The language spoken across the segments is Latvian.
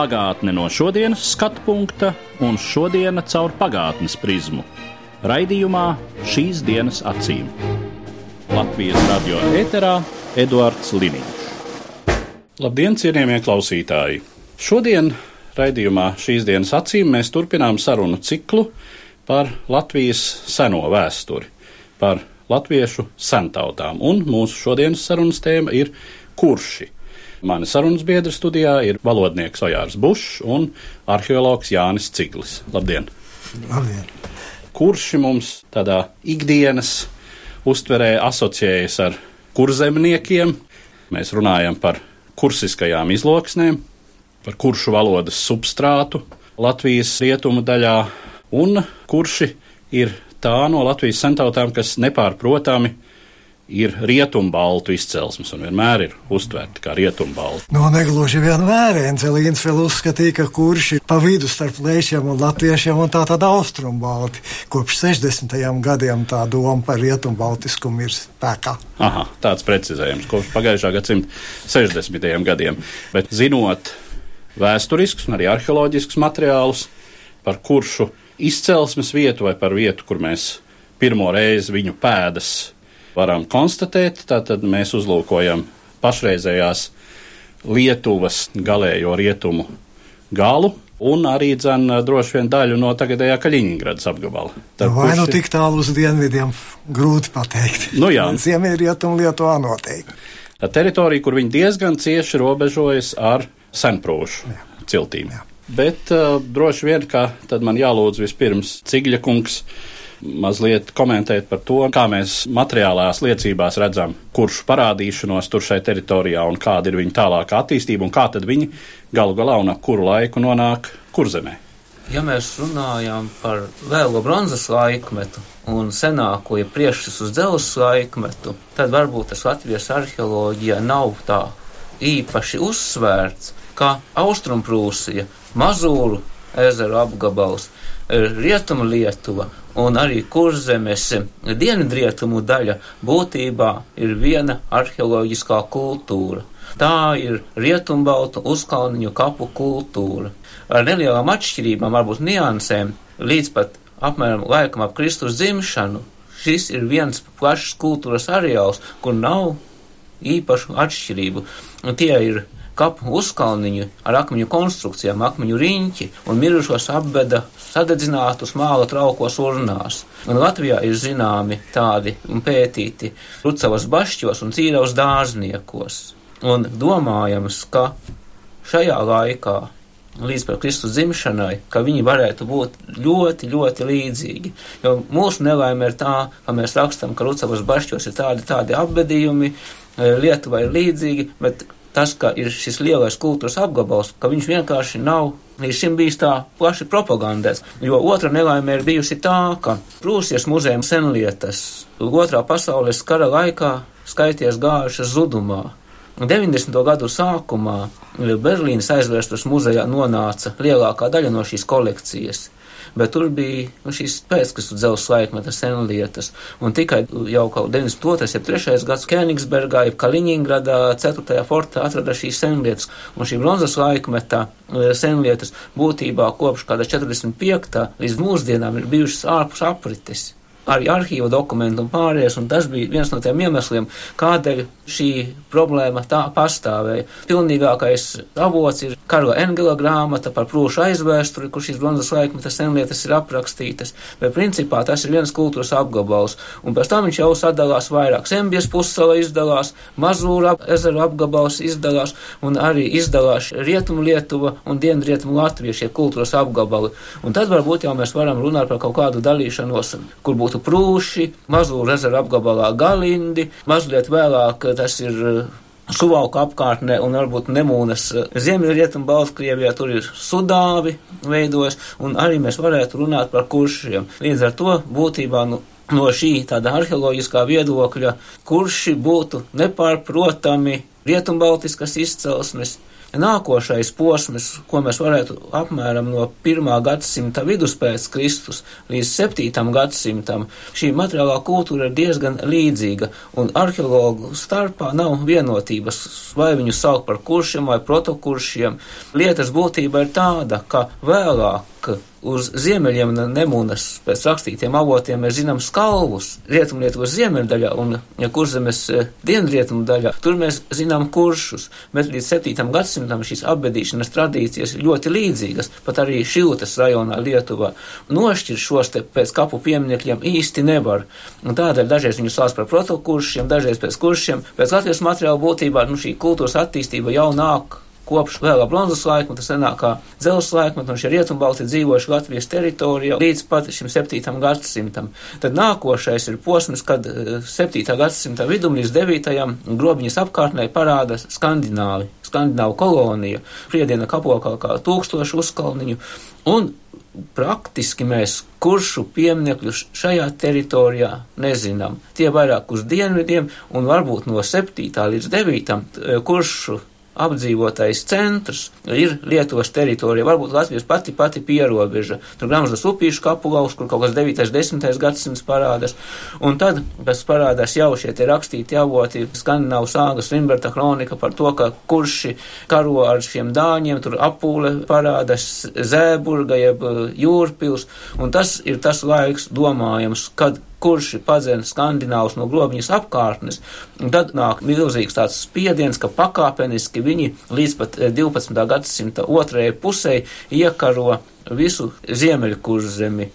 Pagātne no šodienas skatu punkta un šodienas caur pagātnes prizmu. Raidījumā šīs dienas acīm. Latvijas radio eterā Eduards Liniņš. Labdien, cienījamie klausītāji! Šodien raidījumā šīs dienas acīm mēs turpinām sarunu ciklu par Latvijas seno vēsturi, par latviešu sentautām. Un mūsu šodienas sarunas tēma ir kurši. Mani sarunas biedri studijā ir valodnieks Ojārs Bušs un arheologs Jānis Ciglis. Labdien! Labdien. Kurši mums tādā ikdienas uztverē asociējas ar kurzemniekiem? Mēs runājam par kursiskajām izloksnēm, par kuršu valodas substrātu Latvijas rietumu daļā, un kurši ir tā no Latvijas sentautām, kas nepārprotami ir rietumbaltu izcelsmes un vienmēr ir uztverti kā rietumbalti. No negluži vien vēriens. Elīns vēl uzskatīja, ka kurš ir pa vidu starp lēšiem un latviešiem un tā tad austrumbalti. Kopš 60. gadiem tā doma par rietumbaltiskumu ir spēkā. Aha, tāds precizējums kopš pagājušā gadsimta 60. gadiem. Bet zinot vēsturiskus un arī arheoloģiskus materiālus par kuršu izcelsmes vietu vai par vietu, kur mēs pirmo reizi viņu pēdas varam konstatēt, tad mēs uzlūkojam pašreizējās Lietuvas galējo rietumu galu. Un arī dzen, droši vien daļu no tagadējā Kaļiņģeradas apgabala. Tad vai nu tik tālu uz dienvidiem, grūti pateikt. Nu jā. Ziemeļrietumu Lietuvā noteikti. Tā teritorija, kur viņi diezgan cieši robežojas ar senprūšu ciltīm. Jā. Bet uh, droši vien, ka tad man jālūdz vispirms Cigļa kungs mazliet komentēt par to, kā mēs materiālās liecībās redzam, kurš parādīšanos tur šai teritorijā un kāda ir viņa tālākā attīstība un kā tad viņi galu galā un ap kuru laiku nonāk kurzemē. Ja mēs runājam par vēlo bronzas laikmetu un senāko, ja priekšstats uz dzelzs laikmetu, tad varbūt tas Latvijas arheoloģijā nav tā īpaši uzsvērts, kā Austrumprūsija, Mazūru ezeru apgabals, Rietumu Lietuva un arī kurzemes dienvidrietumu daļa būtībā ir viena arheoloģiskā kultūra. Tā ir rietumbaltu uzkalniņu kapu kultūra. Ar nelielām atšķirībām, varbūt niansēm, līdz pat apmēram laikam ap Kristus dzimšanu, šis ir viens plašs kultūras areāls, kur nav īpašu atšķirību. Un tie ir kapu uzkalniņu ar akmeņu konstrukcijām, akmeņu riņķi un mirušos apbeda sadedzinātus māla traukos urnās. Un Latvijā ir zināmi tādi un pētīti Rucavas bašķos un Cīravas dārzniekos. Un domājams, ka šajā laikā līdz pat Kristus dzimšanai, ka viņi varētu būt ļoti, ļoti līdzīgi. Jo mūsu nelaime ir tā, ka mēs rakstam, ka Rucavas bašķos ir tādi, tādi apbedījumi, Lietuva ir līdzīgi, bet tas, ka ir šis lielais kultūras apgabals, ka viņš vienkārši nav līdz šim bijis tā plaši propagandēts. Jo otra nelaime ir bijusi tā, ka Prūsijas muzeja senlietas otrā pasaules kara laikā skaities gājušas zudumā. 90. gadu sākumā Berlīnas aizvērstas muzejā nonāca lielākā daļa no šīs kolekcijas bet tur bija nu, šīs pēckristu dzelzs laikmeta senlietas, un tikai jau kaut 92. ja 3. gads Kēnigsbergā, jeb Kaliņingradā 4. fortā atrada šīs senlietas, un šī bronzas laikmeta e, senlietas būtībā kopš kāda 45. līdz mūsdienām ir bijušas ārpus aprites arī arhīva dokumentu un pārējais, un tas bija viens no tiem iemesliem, kādēļ šī problēma tā pastāvēja. Pilnīgākais avots ir Karla Engela grāmata par prūšu aizvēsturi, kur šīs bronzas laikmetas senlietas ir aprakstītas, bet principā tas ir viens kultūras apgabals, un pēc tam viņš jau sadalās vairāk. Sembijas pussala izdalās, Mazūra ezera apgabals izdalās, un arī izdalās Rietumu Lietuva un Dienvidrietumu Latvija šie kultūras apgabali. Un tad varbūt jau mēs varam runāt par kaut kādu dalīšanos, kur būtu prūši, Mazūra ezera apgabalā galindi, mazliet vēlāk tas ir Suvauka apkārtnē un varbūt Nemūnas ziemeļrietumu Baltkrievijā tur ir sudāvi veidojas, un arī mēs varētu runāt par kuršiem. Līdz ar to būtībā nu, no šī tāda arheoloģiskā viedokļa kurši būtu nepārprotami rietumbaltiskas izcelsmes, nākošais posms, ko mēs varētu apmēram no 1. gadsimta vidus pēc Kristus līdz 7. gadsimtam, šī materiālā kultūra ir diezgan līdzīga, un arheologu starpā nav vienotības, vai viņu sauc par kuršiem vai protokuršiem. Lietas būtība ir tāda, ka vēlāk uz ziemeļiem Nemunas pēc rakstītiem avotiem mēs zinām skalvus Rietumlietuvas ziemeļdaļā un ja kurzemes e, dienvidrietumu daļā. Tur mēs zinām kuršus, bet līdz 7. gadsimtam šīs apbedīšanas tradīcijas ļoti līdzīgas, pat arī Šiltas rajonā Lietuvā. Nošķirt šos te pēc kapu pieminekļiem īsti nevar. Un tādēļ dažreiz viņus sauc par protokuršiem, dažreiz pēc kuršiem. Pēc Latvijas materiāla būtībā nu, šī kultūras attīstība jau nāk kopš vēlā bronzas laikmeta, senākā dzelzs laikmeta, un šie rietumbalti dzīvojuši Latvijas teritorijā līdz pat šim 7. gadsimtam. Tad nākošais ir posms, kad 7. Eh, gadsimta vidum līdz 9. grobiņas apkārtnē parādās skandināvi, skandināvu kolonija, priediena kapokā kā tūkstošu uzkalniņu, un praktiski mēs kuršu pieminekļus šajā teritorijā nezinām. Tie vairāk uz dienvidiem un varbūt no 7. līdz 9. Eh, kuršu apdzīvotais centrs ir Lietuvas teritorija, varbūt Latvijas pati pati pierobeža. Tur Gramžas upīšu kapulaus, kur kaut kas 9. 10. gadsimts parādās, un tad, kas parādās jau šie te rakstīti avoti, Skandināvu sāgas, Rimberta kronika par to, ka kurši karo ar šiem dāņiem, tur apūle parādās Zēburga jeb Jūrpils, un tas ir tas laiks domājams, kad kurš ir padzēnis skandināvus no grobiņas apkārtnes, un tad nāk milzīgs tāds spiediens, ka pakāpeniski viņi līdz pat 12. Eh, gadsimta otrajai pusē iekaro visu ziemeļkurzemi.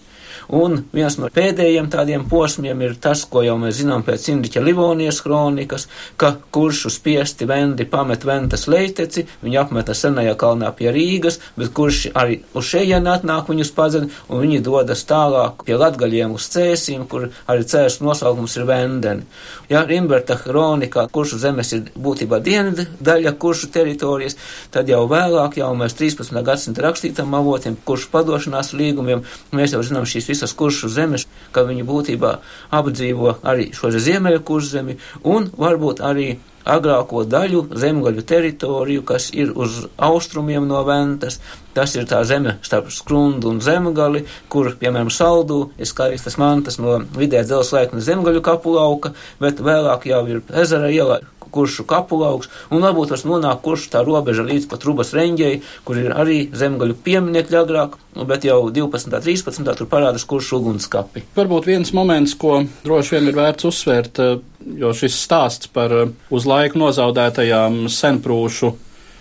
Un viens no pēdējiem tādiem posmiem ir tas, ko jau mēs zinām pēc Indriča Livonijas kronikas, ka kuršu spiesti vendi pamet ventas leiteci, viņi apmeta senajā kalnā pie Rīgas, bet kurš arī uz šejienu atnāk viņus padzed, un viņi dodas tālāk pie latgaļiem uz cēsīm, kur arī cēs nosaukums ir vendeni. Ja Rimberta kronikā kuršu zemes ir būtībā dienvidu daļa kuršu teritorijas, tad jau vēlāk, jau mēs 13. gadsimta rakstītam avotiem, kuršu padošanās līgumiem, mēs jau zinām šīs visas kuršu zemes, ka viņi būtībā apdzīvo arī šo ziemeļu kurzemi un varbūt arī agrāko daļu zemgaļu teritoriju, kas ir uz austrumiem no Ventas. Tas ir tā zeme starp skrundu un zemgali, kur, piemēram, saldū ir skaistas mantas no vidē dzelzslaikna zemgaļu kapulauka, bet vēlāk jau ir ezera iela, kuršu kapulauks, un varbūt tas nonāk kuršu tā robeža līdz pat Rubas reņģei, kur ir arī zemgaļu pieminekļi agrāk, bet jau 12. 13. tur parādās kuršu ugunskapi. Varbūt viens moments, ko droši vien ir vērts uzsvērt, eh, jo šis stāsts par eh, uz laiku nozaudētajām senprūšu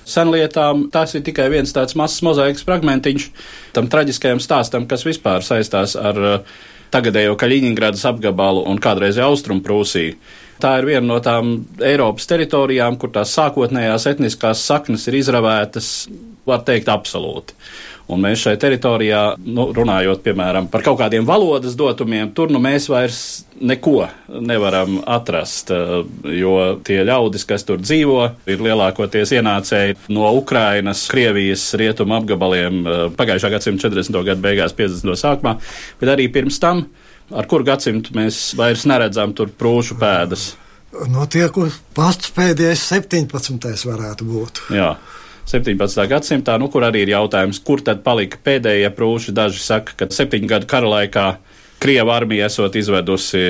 senlietām. Tas ir tikai viens tāds mazs mozaikas fragmentiņš tam traģiskajam stāstam, kas vispār saistās ar uh, tagadējo Kaļiņģeradas apgabalu un kādreiz Austrumprūsiju. Tā ir viena no tām Eiropas teritorijām, kur tās sākotnējās etniskās saknes ir izravētas, var teikt, absolūti. Un mēs šai teritorijā, nu, runājot piemēram par kaut kādiem valodas dotumiem, tur nu mēs vairs neko nevaram atrast, eh, jo tie ļaudis, kas tur dzīvo, ir lielākoties ienācēji no Ukrainas, Krievijas rietumu apgabaliem eh, pagājušā gadsimta 40. gadu beigās, 50. sākumā, bet arī pirms tam ar kuru gadsimtu mēs vairs neredzam tur prūšu pēdas. No tie, kur pats pēdējais 17. varētu būt. Jā. 17. gadsimtā, nu, kur arī ir jautājums, kur tad palika pēdējie prūši. Daži saka, ka septiņu gadu kara laikā Krieva armija esot izvedusi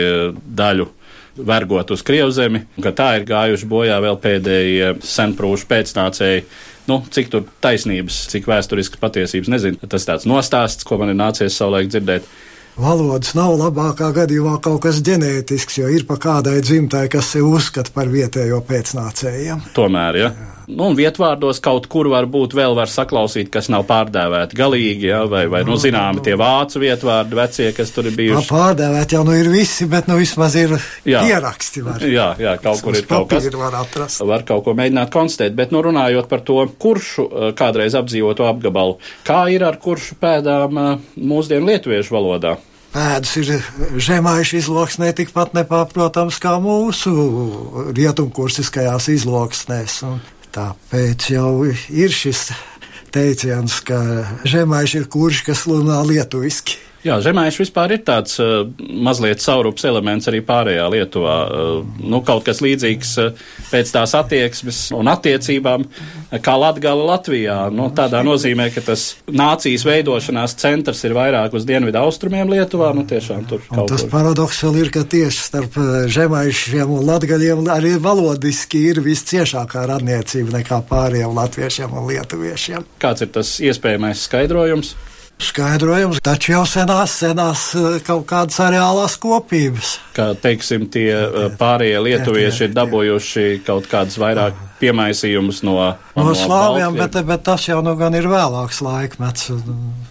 daļu vergot uz Krievzemi, ka tā ir gājuši bojā vēl pēdējie senprūšu pēcnācēji. Nu, cik tur taisnības, cik vēsturiskas patiesības, nezinu. Tas tāds nostāsts, ko man ir nācies savulaik dzirdēt. Valodas nav labākā gadījumā kaut kas ģenētisks, jo ir pa kādai dzimtai, kas sev uzskata par vietējo pēcnācējiem. Tomēr, ja. Jā. Nu, un vietvārdos kaut kur varbūt vēl var saklausīt, kas nav pārdēvēti galīgi, ja, vai, vai nu, zināmi tie vācu vietvārdi vecie, kas tur ir bijuši. Pārdēvēti jau nu ir visi, bet nu vismaz ir jā. ieraksti. Var. Jā, jā, kaut kur ir kaut kas. Var atrast. Var kaut ko mēģināt konstatēt, bet nu runājot par to kuršu kādreiz apdzīvoto apgabalu, kā ir ar kuršu pēdām mūsdienu lietuviešu valodā? pēdas ir žemājuši izloksnē tikpat nepārprotams kā mūsu rietumkursiskajās izloksnēs. Un tāpēc jau ir šis teiciens, ka žemājuši ir kurš, kas runā lietuviski. Jā, Zemēšs vispār ir tāds uh, mazliet saurups elements arī pārējā Lietuvā. Uh, nu, kaut kas līdzīgs uh, pēc tās attieksmes un attiecībām, kā Latgala Latvijā. Nu, tādā nozīmē, ka tas nācijas veidošanās centrs ir vairāk uz dienvidu austrumiem Lietuvā. Nu, tiešām tur Un kaut tas kur. paradoks vēl ir, ka tieši starp žemaišiem un latgaļiem arī valodiski ir visciešākā radniecība nekā pārējiem latviešiem un lietuviešiem. Kāds ir tas iespējamais skaidrojums? Skaidrojums, taču jau senās, senās eh, kaut kādas areālās kopības. Kā teiksim, tie uh, pārējie lietuvieši ir dabūjuši kaut kādus vairāk piemaisījumus no, No slāviem, Baltkrievu. bet, bet tas jau nu gan ir vēlāks laikmets.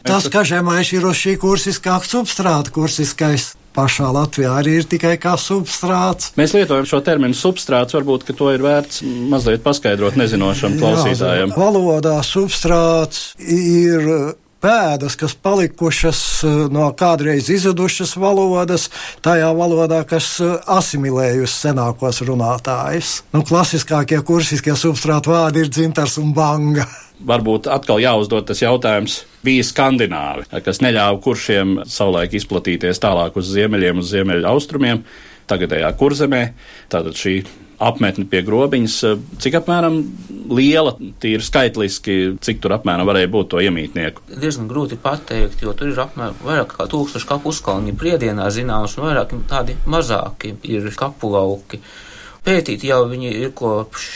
Tas, ka žemaiši ir uz šī kursiskā substrāta, kursiskais pašā Latvijā arī ir tikai kā substrāts. Mēs lietojam šo terminu substrāts, varbūt to ir vērts mazliet paskaidrot nezinošam klausītājam. Jā, valodā substrāts ir pēdas, kas palikušas eh, no kādreiz izudušas valodas, tajā valodā, kas eh, asimilējusi senākos runātājus. Nu, klasiskākie kursiskie substrāta vārdi ir dzintars un banga. Varbūt atkal jāuzdod tas jautājums, bija skandināvi, kas neļāva kuršiem savulaik izplatīties tālāk uz ziemeļiem, uz ziemeļa austrumiem, tagadējā kurzemē. Tātad šī apmetne pie grobiņas, cik apmēram liela, tīri skaitliski, cik tur apmēram varēja būt to iemītnieku. diezgan grūti pateikt, jo tur ir apmēram vairāk kā tūkstoši kapu uzkalni priedienā zināms, un vairāk tādi mazāki ir kapu lauki. Pētīt jau viņi ir kopš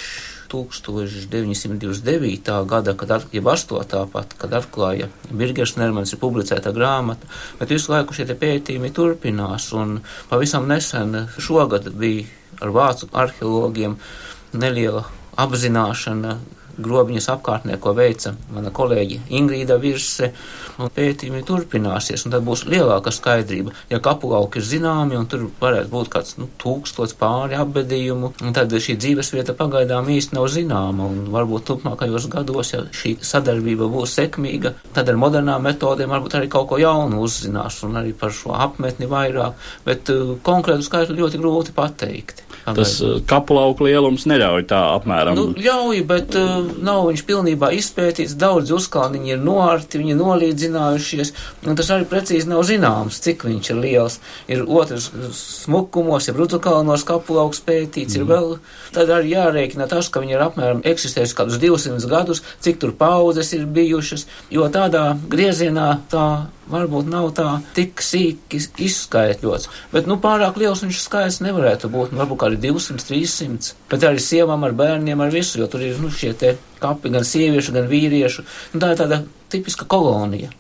1929. gada, kad at, jeb 8. pat, kad atklāja Birgers Nermans ir publicēta grāmata, bet visu laiku šie pētījumi turpinās, un pavisam nesen šogad bija ar vācu arheologiem neliela apzināšana grobiņas apkārtnē, ko veica mana kolēģe Ingrīda Virse, un pētījumi turpināsies, un tad būs lielāka skaidrība. Ja kapulauki ir zināmi, un tur varētu būt kāds nu, tūkstots pāri apbedījumu, tad šī dzīvesvieta pagaidām īsti nav zināma, un varbūt turpmākajos gados, ja šī sadarbība būs sekmīga, tad ar modernām metodēm varbūt arī kaut ko jaunu uzzinās, un arī par šo apmetni vairāk, bet uh, konkrētu skaitli ļoti grūti pateikt. Tas uh, kapulauku lielums neļauj tā apmēram. Nu, ļauj, bet uh, nav viņš pilnībā izpētīts. Daudz uzkalniņi ir noarti, viņi ir nolīdzinājušies, un tas arī precīzi nav zināms, cik viņš ir liels. Ir otrs smukumos, ja brutukalnos kapulauks pētīts, mm. ir vēl. Tad arī jārēķina tas, ka viņi ir apmēram eksistējuši kādus 200 gadus, cik tur paudzes ir bijušas, jo tādā griezienā tā varbūt nav tā tik sīki izskaitļots. Bet, nu, pārāk liels viņš skaits nevarētu būt. Nu, varbūt arī 200, 300. Bet arī sievām ar bērniem, ar visu, jo tur ir, nu, šie te kapi gan sieviešu, gan vīriešu. Nu, tā ir tāda tipiska kolonija.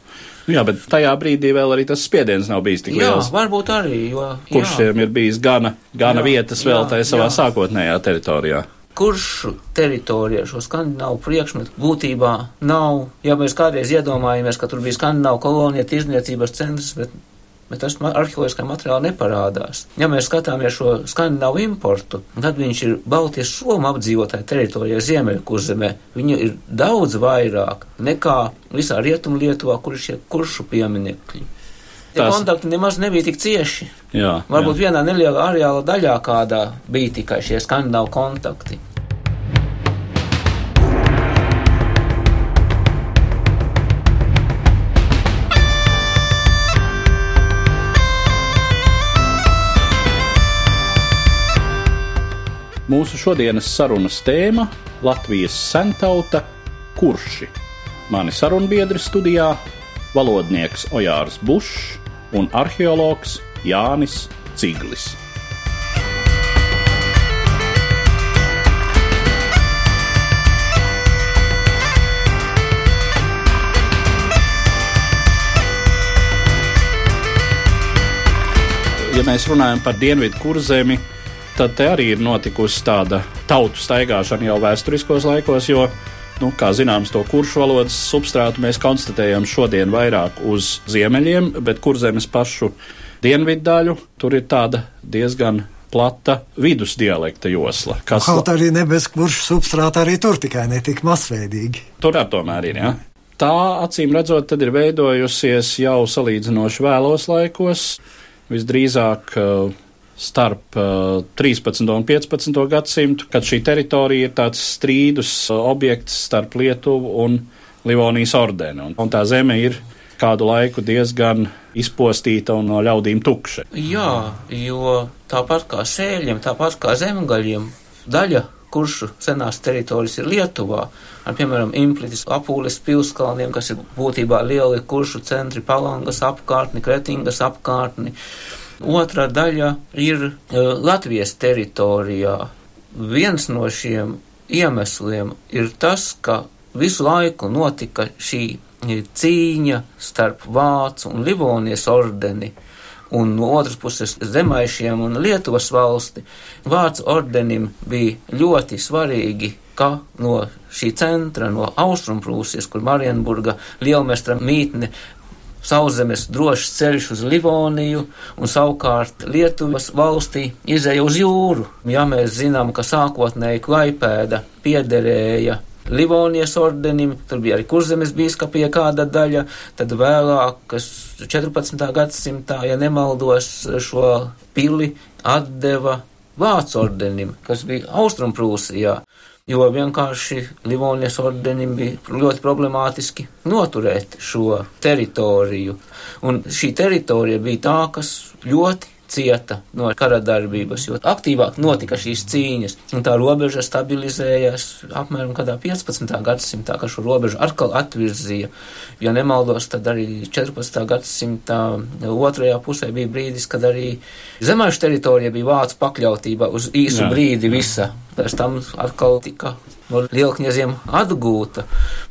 Jā, bet tajā brīdī vēl arī tas spiediens nav bijis tik Jā, liels. varbūt arī, jo. Kuršiem ir bijis gana, gana Jā, vietas vēl jā, tajā savā jā. sākotnējā teritorijā. Kuršu teritorijā šo skandināvu priekšmetu būtībā nav. Ja mēs kādreiz iedomājamies, ka tur bija skandināvu kolonija, tirzniecības centrs, bet, bet tas arheoloģiskā materiālā neparādās. Ja mēs skatāmies šo skandināvu importu, tad viņš ir Baltijas Somu apdzīvotāja teritorijā Ziemeļkurzemē. Viņu ir daudz vairāk nekā visā Rietumu Lietuvā, kur ir šie kuršu pieminekļi. Tie Tās- kontakti nemaz nebija tik cieši. Jā, Varbūt jā. vienā nelielā areāla daļā kādā bija tikai šie skandināvu kontakti. Mūsu šodienas sarunas tēma - Latvijas sentauta kurši. Mani sarunbiedri studijā - valodnieks Ojārs Bušs un arheologs Jānis Ciglis. Ja mēs runājam par dienvidu kurzemi, tad arī ir notikusi tāda tautu staigāšana jau vēsturiskos laikos, jo, nu, kā zināms, to kuršu valodas substrātu mēs konstatējam šodien vairāk uz ziemeļiem, bet kurzemes pašu dienvidu daļu tur ir tāda diezgan plata vidusdialekta josla, kas Kaut arī nebez kurš substrāta arī tur tikai netik masveidīgi. tur ar tomēr ir. Ja? Tā acīm redzot, tad ir veidojusies jau salīdzinoši vēlos laikos, visdrīzāk uh, starp 13. un 15. gadsimtu, kad šī teritorija ir tāds strīdus objekts starp Lietuvu un Livonijas ordeni. Un tā zeme ir kādu laiku diezgan izpostīta un no ļaudīm tukša. Jā, jo tāpat kā sēļiem, tāpat kā zemgaļiem, daļa kuršu senās teritorijas ir Lietuvā, ar, piemēram, Implitis apūles pilskalniem, kas ir būtībā lieli kuršu centri, Palangas apkārtni, Kretingas apkārtni. Otra daļa ir uh, Latvijas teritorijā. Viens no šiem iemesliem ir tas, ka visu laiku notika šī cīņa starp Vācu un Livonijas ordeni, un no otras puses Zemaišiem un Lietuvas valsti. Vācu ordenim bija ļoti svarīgi, ka no šī centra, no Austrumprūsijas, kur Marienburga lielmestra mītne sauszemes drošs ceļš uz Livoniju, un savukārt Lietuvas valstī izēja uz jūru. Ja mēs zinām, ka sākotnēji Klaipēda piederēja Livonijas ordenim, tur bija arī kurzemes bīskapija kāda daļa, tad vēlāk, kas 14. gadsimtā, ja nemaldos, šo pili atdeva Vācu ordenim, kas bija Austrumprūsijā, jo vienkārši Livonijas ordenim bija ļoti problemātiski noturēt šo teritoriju. Un šī teritorija bija tā, kas ļoti cieta no kara darbības, jo aktīvāk notika šīs cīņas, un tā robeža stabilizējās apmēram kādā 15. gadsimtā, ka šo robežu atkal atvirzīja. Ja nemaldos, tad arī 14. gadsimta otrajā pusē bija brīdis, kad arī zemāšu teritorija bija vācu pakļautībā uz īsu Jā. brīdi visa. Pēc tam atkal tika no lielkņaziem atgūta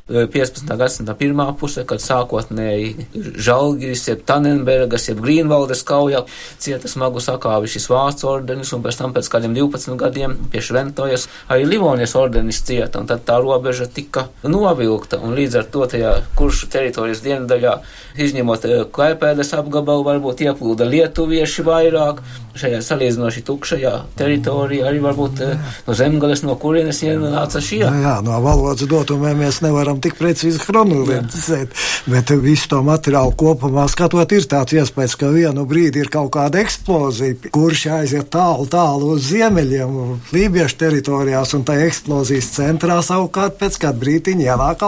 15. Eh, gadsimta pirmā pusē, kad sākotnēji Žalgiris, jeb Tanenbergas, jeb Grīnvaldes kauja cieta smagu sakāvi šis vārds ordenis, un pēc tam pēc kādiem 12 gadiem pie Šventojas arī Livonijas ordenis cieta, un tad tā robeža tika novilkta, un līdz ar to tajā kuršu teritorijas dienvidaļā, izņemot eh, Klaipēdas apgabalu, varbūt ieplūda lietuvieši vairāk, šajā salīdzinoši tukšajā teritorijā arī varbūt eh, no zemgales, no kurienes ienāca šie. Jā, jā, no valodas dotumiem mēs nevaram tik precīzi chronoloģizēt, bet visu to materiālu kopumā skatot, ir tāds iespējas, ka vienu brīdi ir kaut kāda eksplozija, kurš aiziet tālu, tālu uz ziemeļiem, lībiešu teritorijās, un tā eksplozijas centrā savukārt pēc kāda brītiņa ienāk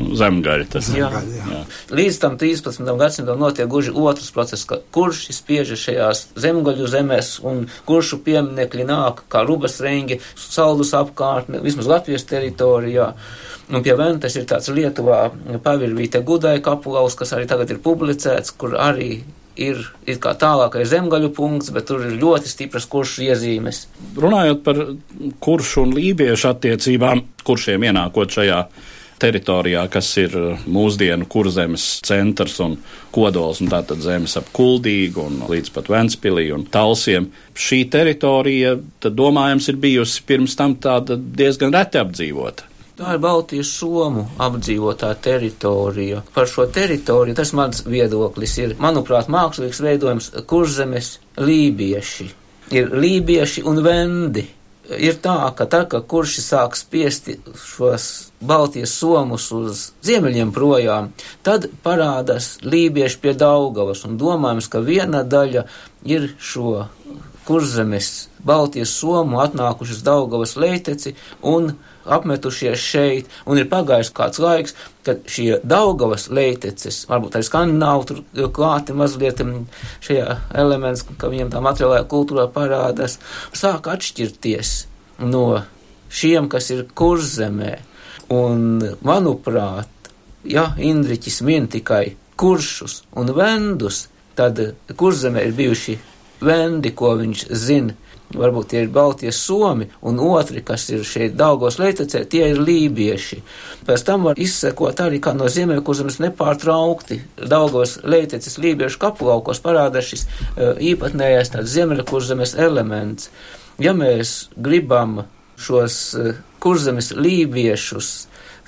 austrumvalti. Zemgaļa. Tas, jā. Jā. Jā. Līdz tam 13. gadsimtam notiek gluži otrs process, ka kurš spiežas šajās zemgaļu zemēs un kuršu pieminekļi nāk kā rubas rengi, saldus apkārtne, vismaz Latvijas teritorijā. Un pie Ventes ir tāds Lietuvā pavirvīte gudai kapulaus, kas arī tagad ir publicēts, kur arī ir it kā tālākais zemgaļu punkts, bet tur ir ļoti stipras kuršu iezīmes. Runājot par kuršu un lībiešu attiecībām, kuršiem ienākot šajā teritorijā, kas ir uh, mūsdienu kurzemes centrs un kodols, un tātad zemes ap Kuldīgu un līdz pat Ventspilī un Talsiem. Šī teritorija, tad domājams, ir bijusi pirms tam tāda diezgan reti apdzīvota. Tā ir Baltijas somu apdzīvotā teritorija. Par šo teritoriju tas mans viedoklis ir, manuprāt, mākslīgs veidojums kurzemes lībieši. Ir lībieši un vendi ir tā, ka tad, kad kurši sāk spiesti šos Baltijas somus uz ziemeļiem projām, tad parādās lībieši pie Daugavas un domājams, ka viena daļa ir šo kurzemes Baltijas somu atnākušas Daugavas leiteci un apmetušies šeit, un ir pagājis kāds laiks, kad šie Daugavas leiteces, varbūt arī skandināvu tur klāti mazliet šajā elements, ka viņiem tā materiālajā kultūrā parādās, sāk atšķirties no šiem, kas ir kurzemē. Un, manuprāt, ja Indriķis min tikai kuršus un vendus, tad kurzemē ir bijuši vendi, ko viņš zina varbūt tie ir Baltijas somi, un otri, kas ir šeit Daugos leitecē, tie ir lībieši. Pēc tam var izsekot arī, kā no Ziemeļkurzemes nepārtraukti Daugos leiteces lībiešu kapulaukos parādās šis uh, īpatnējais tāds Ziemeļkurzemes elements. Ja mēs gribam šos uh, kurzemes lībiešus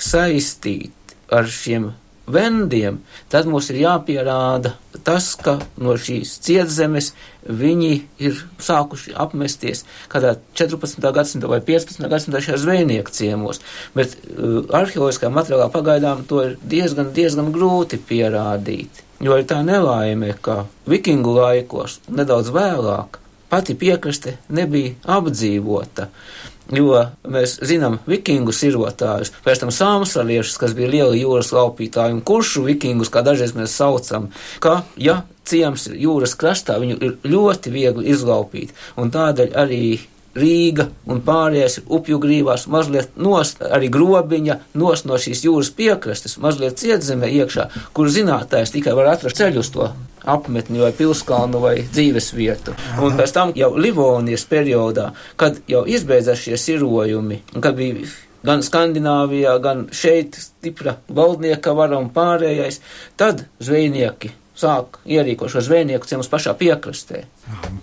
saistīt ar šiem vendiem, tad mums ir jāpierāda tas, ka no šīs cietzemes viņi ir sākuši apmesties kādā 14. gadsimta vai 15. gadsimta šajā zvejnieku ciemos, bet uh, arheoloģiskā materiālā pagaidām to ir diezgan, diezgan grūti pierādīt, jo ir tā nelaime, ka vikingu laikos, nedaudz vēlāk, pati piekraste nebija apdzīvota. Jo mēs zinām vikingu sirotājus, pēc tam sāmsaliešus, kas bija lieli jūras laupītāji, un kuršu vikingus, kā dažreiz mēs saucam, ka, ja ciems ir jūras krastā, viņu ir ļoti viegli izlaupīt, un tādēļ arī Rīga un pārējais upju grīvās, mazliet nost, arī grobiņa, nost no šīs jūras piekrastes, mazliet cietzemē iekšā, kur zinātājs tikai var atrast ceļu uz to apmetni vai pilskalnu vai dzīves vietu. Un pēc tam jau Livonijas periodā, kad jau izbeidzās šie sirojumi, kad bija gan Skandināvijā, gan šeit stipra valdnieka vara un pārējais, tad zvejnieki sāk ierīkot šo zvejnieku ciemus pašā piekrastē.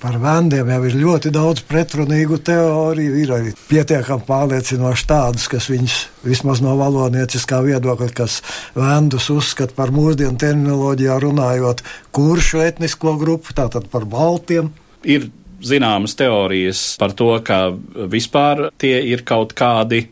Par vendiem jau ir ļoti daudz pretrunīgu teoriju. Ir arī pietiekami pārliecinoši tādas, kas viņas vismaz no valodnieciskā viedokļa, kas vendus uzskata par mūsdienu terminoloģijā runājot kuršu etnisko grupu, tātad par baltiem. Ir zināmas teorijas par to, ka vispār tie ir kaut kādi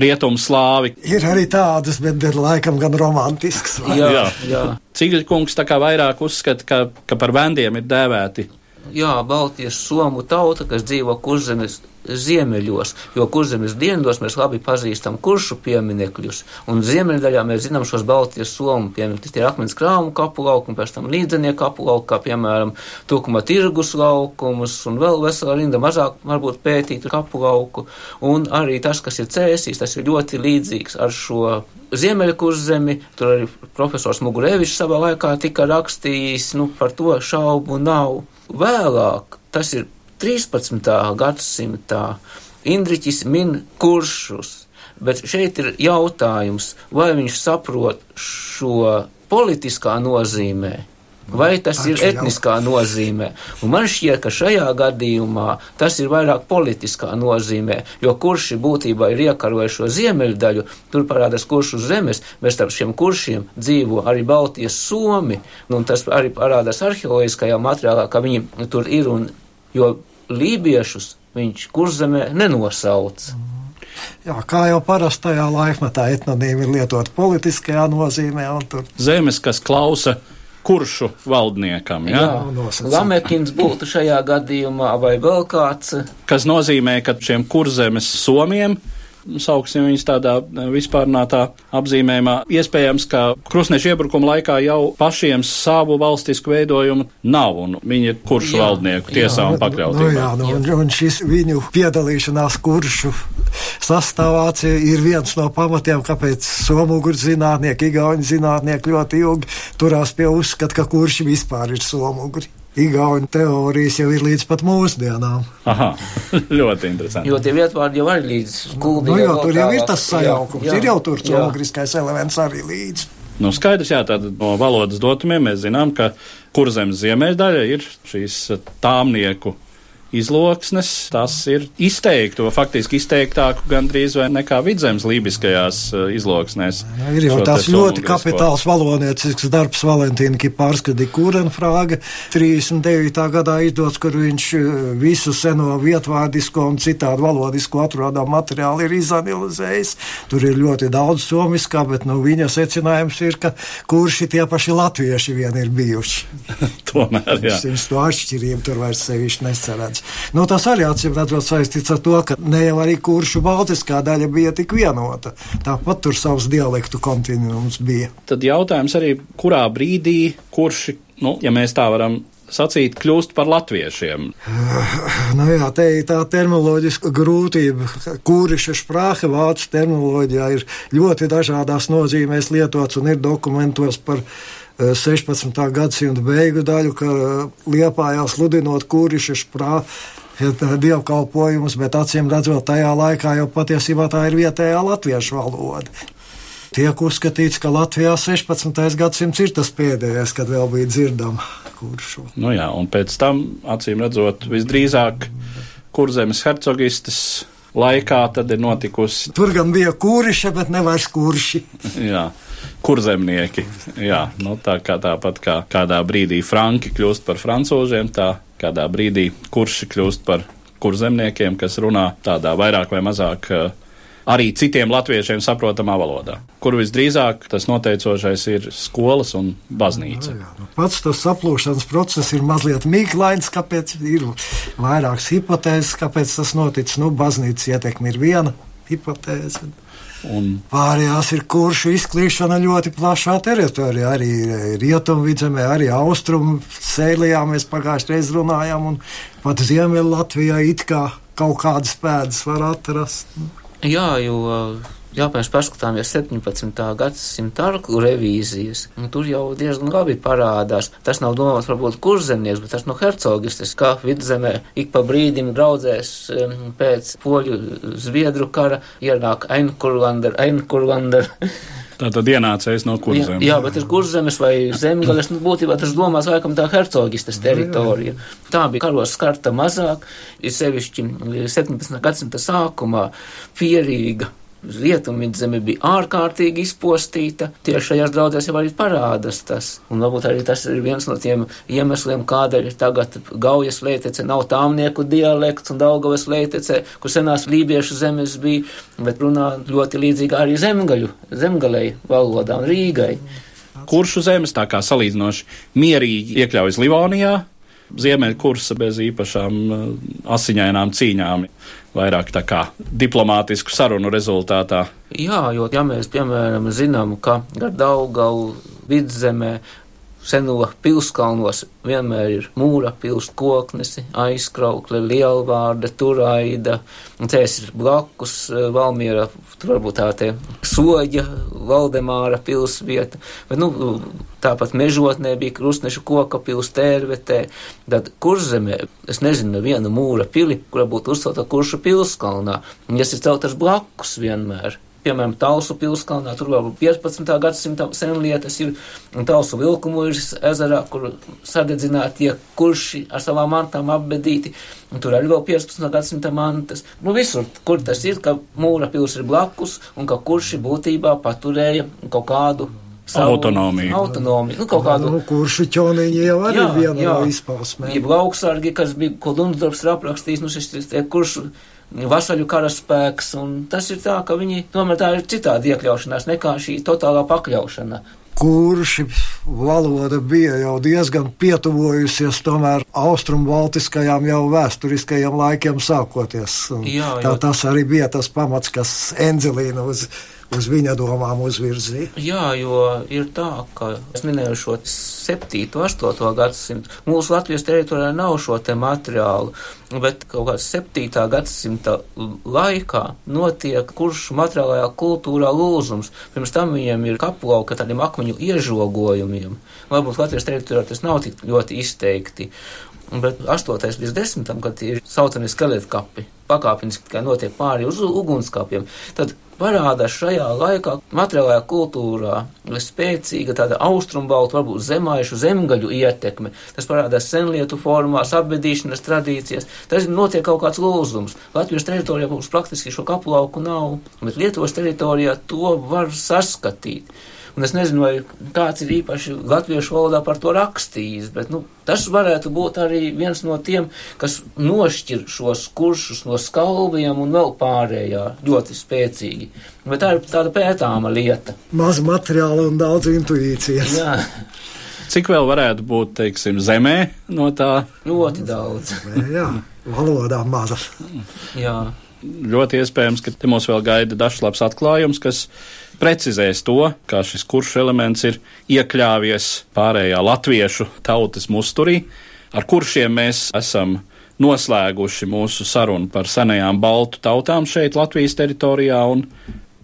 rietumslāvi. Ir arī tādas, bet ir laikam gan romantisks. Jā, jā. jā. Cigļkungs tā kā vairāk uzskata, ka, ka par vendiem ir dēvēti. Jā, Baltijas somu tauta, kas dzīvo kurzemes ziemeļos, jo kurzemes dienvidos mēs labi pazīstam kuršu pieminekļus, un ziemeļdaļā mēs zinām šos Baltijas somu pieminekļus. Tie ir akmens krāmu kapu laukumi, pēc tam līdzenieku kapu laukumi, kā piemēram Tukuma tirgus laukumus, un vēl vesela rinda mazāk varbūt pētītu kapu lauku, un arī tas, kas ir cēsīs, tas ir ļoti līdzīgs ar šo Ziemeļkurzemi, tur arī profesors Mugurevičs savā laikā tika rakstījis, nu par to šaubu nav. Vēlāk, tas ir 13. gadsimtā, Indriķis min kuršus, bet šeit ir jautājums, vai viņš saprot šo politiskā nozīmē, vai tas ir etniskā nozīmē. Un man šķiet, ka šajā gadījumā tas ir vairāk politiskā nozīmē, jo kurši būtībā ir iekarojuši šo ziemeļdaļu, tur parādās kuršu zemes, bet starp šiem kuršiem dzīvo arī Baltijas somi, un tas arī parādās arheoloģiskajā materiālā, ka viņi tur ir, un, jo lībiešus viņš kurzemē nenosauc. Jā, kā jau parastajā laikmetā etnonīmi ir lietot politiskajā nozīmē. Tur... Zemes, kas klausa kuršu valdniekam. Ja? Jā, Lamekins būtu šajā gadījumā vai vēl kāds. Kas nozīmē, ka šiem kurzemes somiem sauksim viņus tādā vispārnātā apzīmējumā. Iespējams, ka krustnešu iebrukuma laikā jau pašiem savu valstisku veidojumu nav, un viņi ir kuršu jā, valdnieku tiesā jā, un pakļautībā. Nu, jā, nu, un, un šis viņu piedalīšanās kuršu sastāvācija ir viens no pamatiem, kāpēc somuguru zinātnieki, igauņu zinātnieki ļoti ilgi turās pie uzskata, ka kurši vispār ir somuguri. Igaunu teorijas jau ir līdz pat mūsdienām. Aha, ļoti interesanti. Jo tie vietvārdi jau ir līdz skuldiem. Nu, jo tur jau ir tas sajaukums, jā, jā, ir jau tur cilvēciskais elements arī līdz. Nu, skaidrs, jā, tad no valodas dotumiem mēs zinām, ka kurzemes ziemeļdaļa ir šīs tāmnieku izloksnes, tas ir izteikto, faktiski izteiktāku gandrīz vai nekā vidzemes lībiskajās uh, izloksnēs. Ir jau tās ļoti kapitāls valoniecisks darbs Valentīna Kipārska Dikurenfrāga 39. gadā izdots, kur viņš uh, visu seno vietvārdisko un citādu valodisko atrodam materiālu ir izanalizējis. Tur ir ļoti daudz somiskā, bet nu, viņa secinājums ir, ka kurši tie paši latvieši vien ir bijuši. Tomēr, jā. Viņš to atšķirību tur vairs sevišķi nesaredz. Nu, tas arī acīm redzot saistīts ar to, ka ne jau arī kuršu baltiskā daļa bija tik vienota. Tāpat tur savs dialektu kontinuums bija. Tad jautājums arī, kurā brīdī kurši, nu, ja mēs tā varam sacīt, kļūst par latviešiem? Nu jā, te ir tā terminoloģiska grūtība. Kūriša sprāhe vācu terminoloģijā ir ļoti dažādās nozīmēs lietots un ir dokumentos par 16. gadsimta beigu daļu, ka Liepājā sludinot kūriša sprā dievkalpojumus, bet acīm redzot, tajā laikā jau patiesībā tā ir vietējā latviešu valoda. Tiek uzskatīts, ka Latvijā 16. gadsimts ir tas pēdējais, kad vēl bija dzirdama kuršu. Nu jā, un pēc tam, acīm redzot, visdrīzāk kurzemes hercogistes laikā tad ir notikusi. Tur gan bija kūriša, bet nevis kurši. jā. Kurzemnieki. Jā, nu, tā kā tāpat kā kādā brīdī franki kļūst par francūžiem, tā kādā brīdī kurši kļūst par kurzemniekiem, kas runā tādā vairāk vai mazāk uh, arī citiem latviešiem saprotamā valodā, kur visdrīzāk tas noteicošais ir skolas un baznīca. Jā, jā. Nu, pats tas saplūšanas process ir mazliet mīklains, kāpēc ir vairākas hipotēzes, kāpēc tas noticis. Nu, baznīcas ietekme ir viena hipotēze. Un pārējās ir kuršu izklīšana ļoti plašā teritorijā. Arī rietumvidzemē, arī austrumu sēlijā mēs pagājušajā reizē runājām, un pat Ziemeļ Latvijā it kā kaut kādas pēdas var atrast. Jā, jo Jāpēc paskatāmies 17. gadsimta arku revīzijas, un tur jau diezgan labi parādās. Tas nav domāts varbūt kurzemnieks, bet tas no hercogistes, kā vidzemē ik pa brīdim draudzēs pēc poļu zviedru kara ienāk Einkurlander, Einkurlander. Tā tad ienācējs no kurzemes. Jā, jā, bet ir kurzemes vai zemgales, nu, būtībā tas domās laikam tā hercogistas teritorija. Tā bija karos skarta mazāk, ir sevišķi 17. gadsimta sākumā pierīga Rietumvidzeme bija ārkārtīgi izpostīta. Tieši šajās draudzēs jau arī parādās tas. Un varbūt arī tas ir viens no tiem iemesliem, kādēļ tagad Gaujas leitece nav tāmnieku dialekts un Daugavas leitece, kur senās lībiešu zemes bija, bet runā ļoti līdzīga arī zemgaļu, zemgalei valodā un Rīgai. Kuršu zemes tā kā salīdzinoši mierīgi iekļaujas Livonijā, ziemeļkursa bez īpašām uh, asiņainām cīņām vairāk tā kā diplomātisku sarunu rezultātā. Jā, jo ja mēs, piemēram, zinām, ka gar Daugavu vidzemē seno pilskalnos vienmēr ir mūra pils koknesi, aizkraukle, lielvārda, turaida, un cēs ir blakus eh, Valmiera, tur varbūt tā te soģa, Valdemāra pilsvieta, bet, nu, tāpat mežotnē bija krustnešu koka pils tērvetē, tad kurzemē, es nezinu, vienu mūra pili, kura būtu uzcelta kuršu pilskalnā, un jas ir celtas blakus vienmēr piemēram, Tausu pilskalnā, tur vēl 15. gadsimta senlietas ir, un Tausu vilkumuļas ezerā, kur sadedzinātie kurši ar savām mantām apbedīti, un tur arī vēl 15. gadsimta mantas. Nu, visur, kur tas ir, ka mūra pils ir blakus, un ka kurši būtībā paturēja kaut kādu savu autonomiju. autonomiju. Nu, kaut kādu nu, kuršu ķoniņu jau arī jā, viena jā. no izpausmēm. Ja lauksargi, kas bija, ko Lundsdorfs ir aprakstījis, nu, šis tie kuršu vasaļu karaspēks, un tas ir tā, ka viņi tomēr tā ir citādi iekļaušanās nekā šī totālā pakļaušana. Kurš valoda bija jau diezgan pietuvojusies tomēr austrumbaltiskajām jau vēsturiskajiem laikiem sākoties. Jā, jā. Tā, tas arī bija tas pamats, kas Enzelīna uz uz viņa domām uzvirzīja. Jā, jo ir tā, ka es minēju šo 7. un 8. gadsimtu. Mūsu Latvijas teritorijā nav šo te materiālu, bet kaut kāds 7. gadsimta laikā notiek kurš materiālajā kultūrā lūzums. Pirms tam viņiem ir kaplauka tādiem akmeņu iežogojumiem. Varbūt Latvijas teritorijā tas nav tik ļoti izteikti. Bet 8. līdz 10. kad ir saucamie skeleti kapi, pakāpeniski tikai notiek pāri uz ugunskapiem, tad parādās šajā laikā materiālajā kultūrā spēcīga tāda austrumbaltu, varbūt zemaišu zemgaļu ietekme. Tas parādās senlietu formās, apbedīšanas tradīcijas. Tas notiek kaut kāds lūzums. Latvijas teritorijā mums praktiski šo kaplauku nav, bet Lietuvas teritorijā to var saskatīt. Un es nezinu, vai kāds ir īpaši latviešu valodā par to rakstījis, bet nu, tas varētu būt arī viens no tiem, kas nošķir šos kuršus no skalviem un vēl pārējā ļoti spēcīgi. Bet tā ir tāda pētāma lieta. Maz materiāla un daudz intuīcijas. Jā. Cik vēl varētu būt, teiksim, zemē no tā? Ļoti daudz. Jā, valodā maza. Jā. Ļoti iespējams, ka te mums vēl gaida dažs labs atklājums, kas precizēs to, kā šis kurš elements ir iekļāvies pārējā latviešu tautas musturī, ar kuršiem mēs esam noslēguši mūsu sarunu par senajām baltu tautām šeit Latvijas teritorijā, un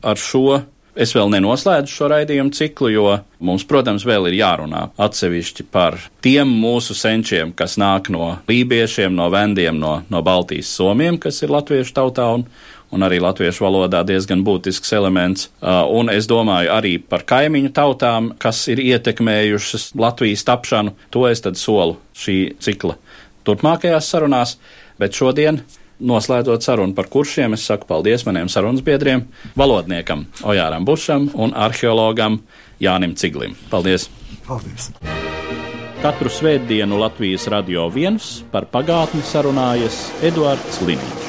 ar šo es vēl nenoslēdzu šo raidījumu ciklu, jo mums, protams, vēl ir jārunā atsevišķi par tiem mūsu senčiem, kas nāk no lībiešiem, no vendiem, no, no Baltijas somiem, kas ir latviešu tautā, un, un arī latviešu valodā diezgan būtisks elements. Uh, un es domāju arī par kaimiņu tautām, kas ir ietekmējušas Latvijas tapšanu. To es tad solu šī cikla turpmākajās sarunās, bet šodien Noslēdzot sarunu par kuršiem, es saku paldies maniem sarunas biedriem, valodniekam Ojāram Bušam un arheologam Jānim Ciglim. Paldies! Paldies! Katru svētdienu Latvijas radio viens par pagātni sarunājas Eduards Liniņš.